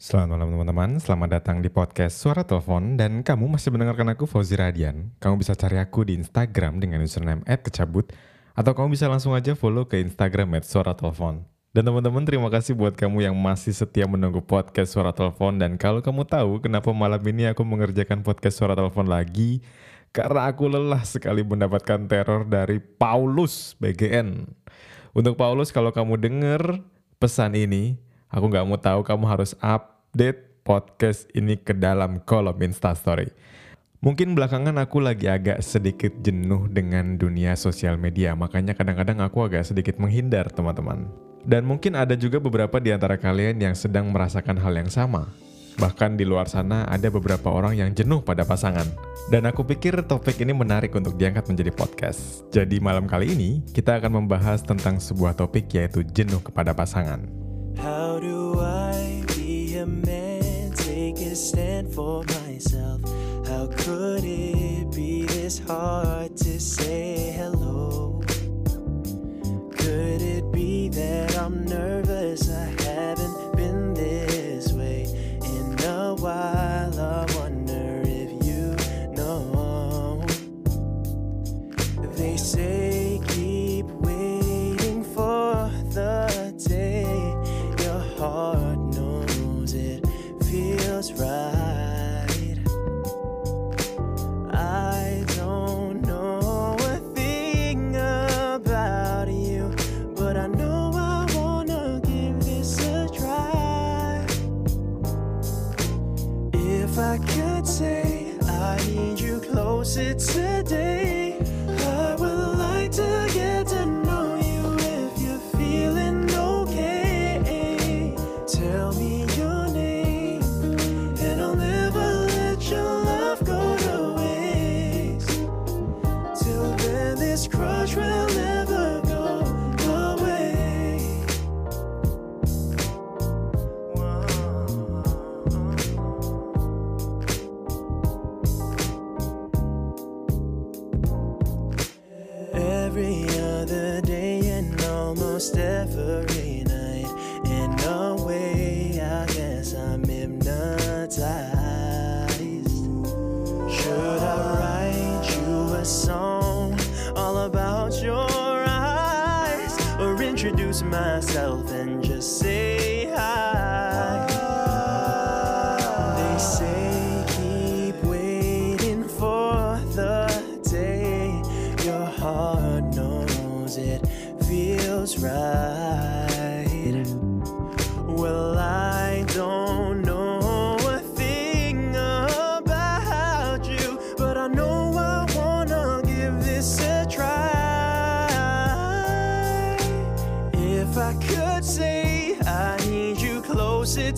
Selamat malam teman-teman, selamat datang di podcast Suara Telepon dan kamu masih mendengarkan aku Fauzi Radian. Kamu bisa cari aku di Instagram dengan username @kecabut atau kamu bisa langsung aja follow ke Instagram @suara telepon. Dan teman-teman terima kasih buat kamu yang masih setia menunggu podcast Suara Telepon dan kalau kamu tahu kenapa malam ini aku mengerjakan podcast Suara Telepon lagi karena aku lelah sekali mendapatkan teror dari Paulus BGN. Untuk Paulus kalau kamu denger pesan ini, Aku nggak mau tahu kamu harus update podcast ini ke dalam kolom Instastory. Mungkin belakangan aku lagi agak sedikit jenuh dengan dunia sosial media, makanya kadang-kadang aku agak sedikit menghindar teman-teman. Dan mungkin ada juga beberapa di antara kalian yang sedang merasakan hal yang sama. Bahkan di luar sana ada beberapa orang yang jenuh pada pasangan. Dan aku pikir topik ini menarik untuk diangkat menjadi podcast. Jadi malam kali ini kita akan membahas tentang sebuah topik yaitu jenuh kepada pasangan. How do I be a man? Take a stand for myself. How could it be this hard to say hello? Feels right. I don't know a thing about you, but I know I wanna give this a try. If I could say I need you closer today, myself and just say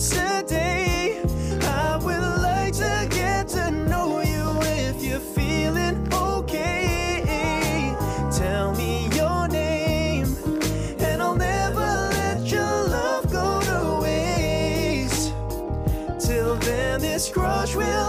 today, I would like to get to know you if you're feeling okay. Tell me your name, and I'll never let your love go to waste. Till then, this crush will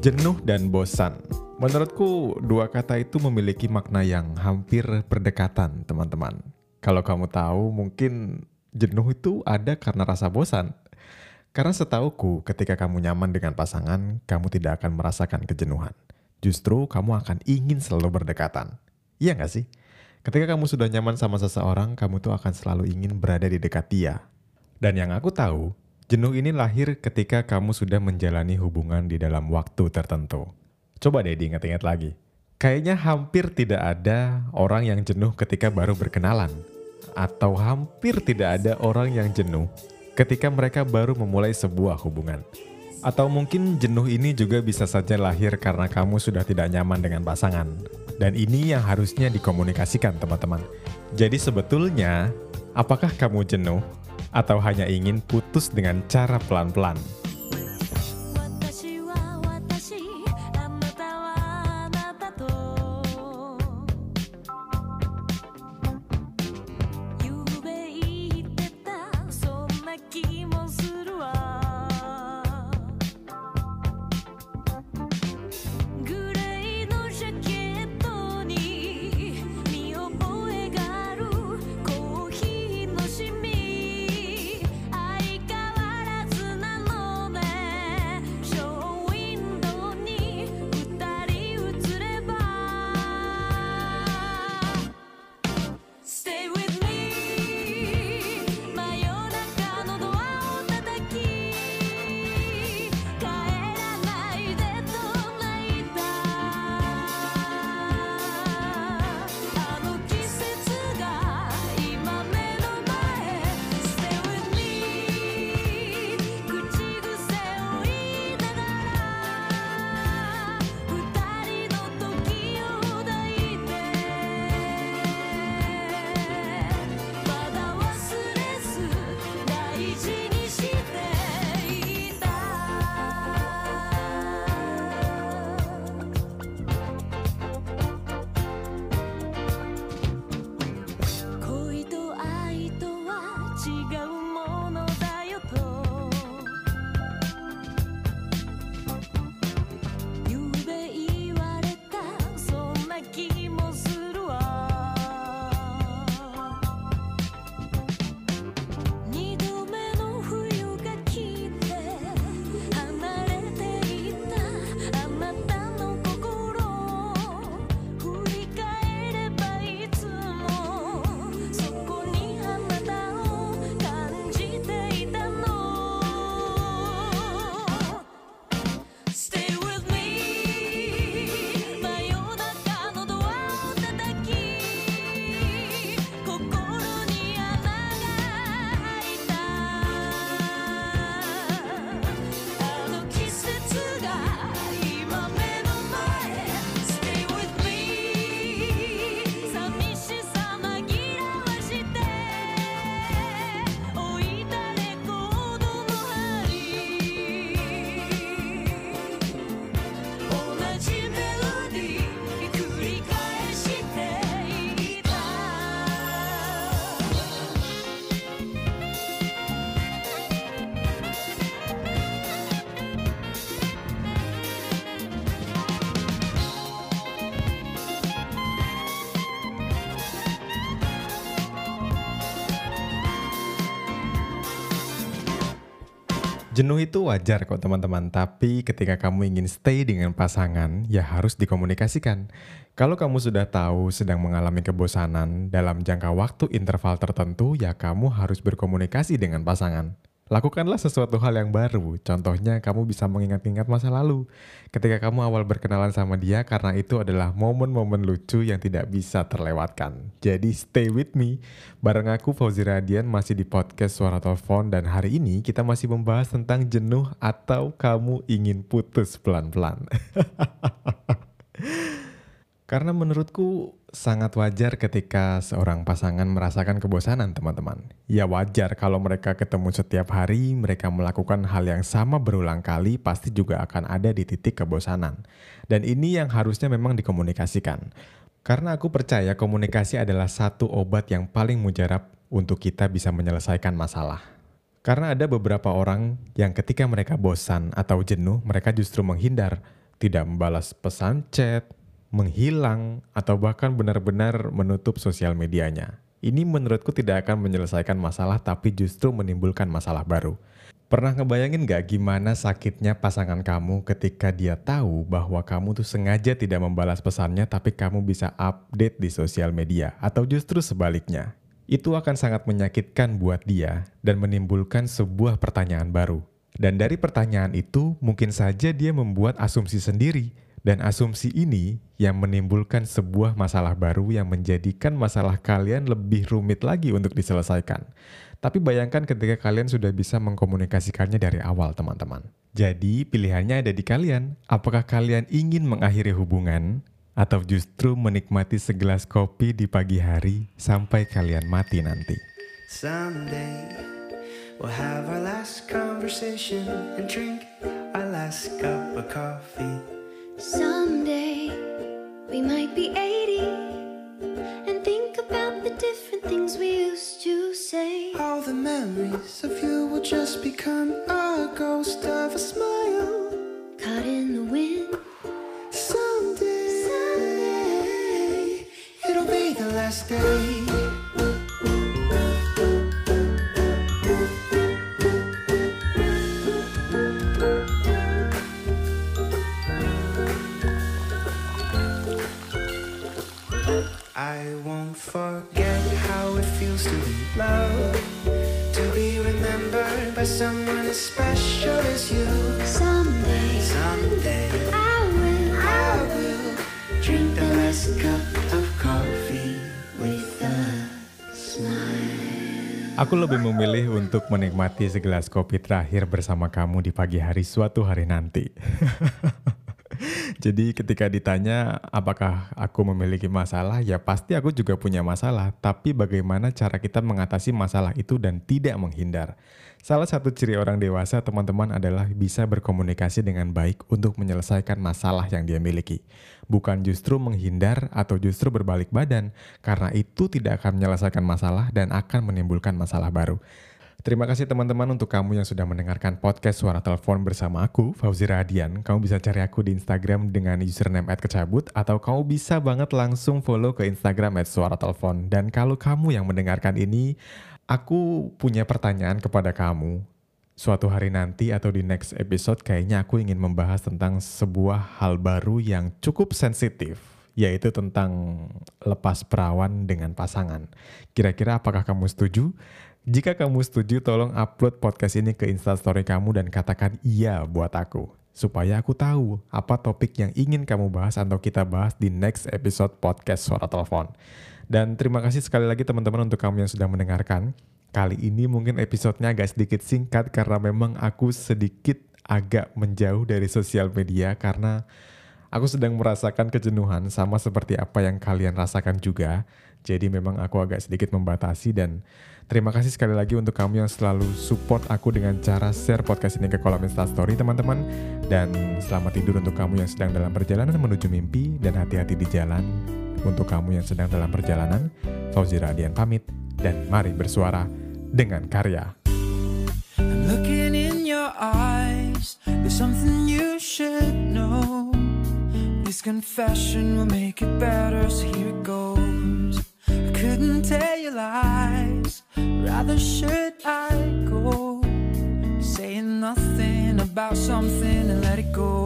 Jenuh dan bosan. Menurutku dua kata itu memiliki makna yang hampir berdekatan teman-teman. Kalau kamu tahu mungkin jenuh itu ada karena rasa bosan. Karena setauku ketika kamu nyaman dengan pasangan, kamu tidak akan merasakan kejenuhan. Justru kamu akan ingin selalu berdekatan. Iya nggak sih? Ketika kamu sudah nyaman sama seseorang, kamu tuh akan selalu ingin berada di dekat dia. Dan yang aku tahu, jenuh ini lahir ketika kamu sudah menjalani hubungan di dalam waktu tertentu. Coba deh diingat-ingat lagi. Kayaknya hampir tidak ada orang yang jenuh ketika baru berkenalan. Atau hampir tidak ada orang yang jenuh ketika mereka baru memulai sebuah hubungan. Atau mungkin jenuh ini juga bisa saja lahir karena kamu sudah tidak nyaman dengan pasangan. Dan ini yang harusnya dikomunikasikan teman-teman. Jadi sebetulnya, apakah kamu jenuh atau hanya ingin putus dengan cara pelan-pelan? Jenuh itu wajar kok teman-teman, tapi ketika kamu ingin stay dengan pasangan, ya harus dikomunikasikan. Kalau kamu sudah tahu sedang mengalami kebosanan dalam jangka waktu interval tertentu, ya kamu harus berkomunikasi dengan pasangan. Lakukanlah sesuatu hal yang baru. Contohnya, kamu bisa mengingat-ingat masa lalu. Ketika kamu awal berkenalan sama dia, karena itu adalah momen-momen lucu yang tidak bisa terlewatkan. Jadi, stay with me. Bareng aku, Fauzi Radian, masih di podcast Suara Telepon. Dan hari ini kita masih membahas tentang jenuh atau kamu ingin putus pelan-pelan. Karena menurutku sangat wajar ketika seorang pasangan merasakan kebosanan, teman-teman. Ya wajar kalau mereka ketemu setiap hari, mereka melakukan hal yang sama berulang kali, pasti juga akan ada di titik kebosanan. Dan ini yang harusnya memang dikomunikasikan. Karena aku percaya komunikasi adalah satu obat yang paling mujarab untuk kita bisa menyelesaikan masalah. Karena ada beberapa orang yang ketika mereka bosan atau jenuh, mereka justru menghindar, tidak membalas pesan chat, menghilang, atau bahkan benar-benar menutup sosial medianya. Ini menurutku tidak akan menyelesaikan masalah tapi justru menimbulkan masalah baru. Pernah ngebayangin gak gimana sakitnya pasangan kamu ketika dia tahu bahwa kamu tuh sengaja tidak membalas pesannya tapi kamu bisa update di sosial media atau justru sebaliknya. Itu akan sangat menyakitkan buat dia dan menimbulkan sebuah pertanyaan baru. Dan dari pertanyaan itu mungkin saja dia membuat asumsi sendiri dan asumsi ini yang menimbulkan sebuah masalah baru yang menjadikan masalah kalian lebih rumit lagi untuk diselesaikan. Tapi bayangkan ketika kalian sudah bisa mengkomunikasikannya dari awal, teman-teman. Jadi, pilihannya ada di kalian. Apakah kalian ingin mengakhiri hubungan atau justru menikmati segelas kopi di pagi hari sampai kalian mati nanti? Someday we'll have our last conversation and drink our last cup of coffee. Someday we might be 80 by someone as special as you. Someday Someday I will, I will drink the last cup of coffee with a smile. Aku lebih memilih untuk menikmati segelas kopi terakhir bersama kamu di pagi hari suatu hari nanti. Jadi ketika ditanya apakah aku memiliki masalah, ya pasti aku juga punya masalah. Tapi bagaimana cara kita mengatasi masalah itu dan tidak menghindar. Salah satu ciri orang dewasa teman-teman adalah bisa berkomunikasi dengan baik untuk menyelesaikan masalah yang dia miliki. Bukan justru menghindar atau justru berbalik badan, karena itu tidak akan menyelesaikan masalah dan akan menimbulkan masalah baru. Terima kasih teman-teman untuk kamu yang sudah mendengarkan podcast Suara Telepon bersama aku, Fauzi Radian. Kamu bisa cari aku di Instagram dengan username @kecabut atau kamu bisa banget langsung follow ke Instagram @suara_telepon. Dan kalau kamu yang mendengarkan ini, aku punya pertanyaan kepada kamu. Suatu hari nanti atau di next episode kayaknya aku ingin membahas tentang sebuah hal baru yang cukup sensitif yaitu tentang lepas perawan dengan pasangan. Kira-kira apakah kamu setuju? Jika kamu setuju, tolong upload podcast ini ke Instastory kamu dan katakan iya buat aku. Supaya aku tahu apa topik yang ingin kamu bahas atau kita bahas di next episode podcast Suara Telepon. Dan terima kasih sekali lagi teman-teman untuk kamu yang sudah mendengarkan. Kali ini mungkin episodenya agak sedikit singkat karena memang aku sedikit agak menjauh dari sosial media karena aku sedang merasakan kejenuhan sama seperti apa yang kalian rasakan juga. Jadi memang aku agak sedikit membatasi dan terima kasih sekali lagi untuk kamu yang selalu support aku dengan cara share podcast ini ke kolom Instastory teman-teman. Dan selamat tidur untuk kamu yang sedang dalam perjalanan menuju mimpi dan hati-hati di jalan. Untuk kamu yang sedang dalam perjalanan, Fauzi Radian pamit dan mari bersuara dengan karya. This confession will make it better, so here it goes. couldn't tell you lies. Rather should I go? Saying nothing about something and let it go.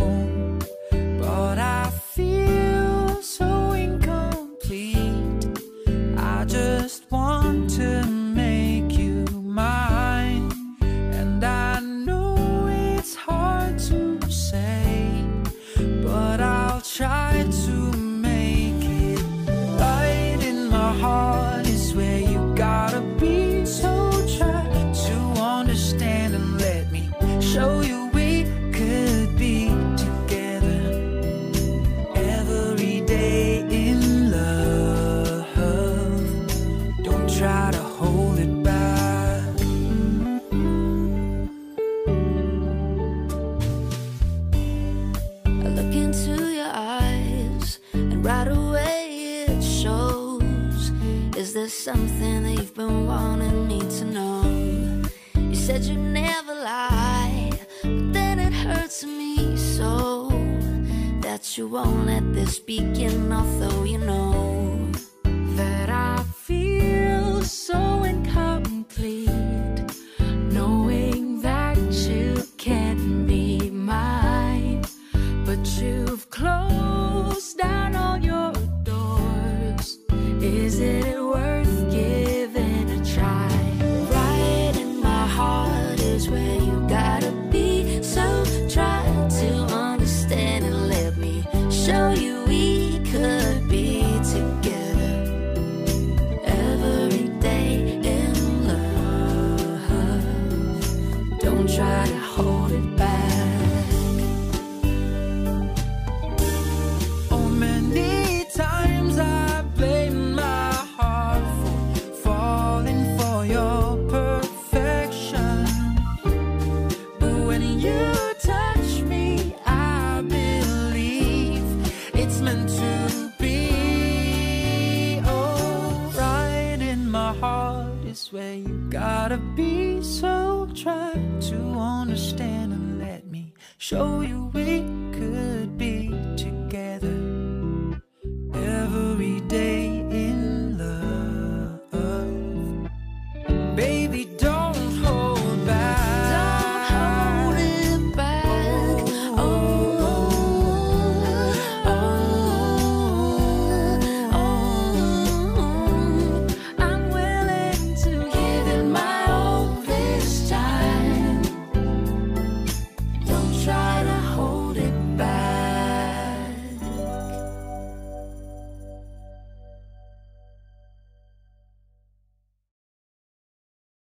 said you never lie, but then it hurts me so that you won't let this begin. enough, though you know that I is where you gotta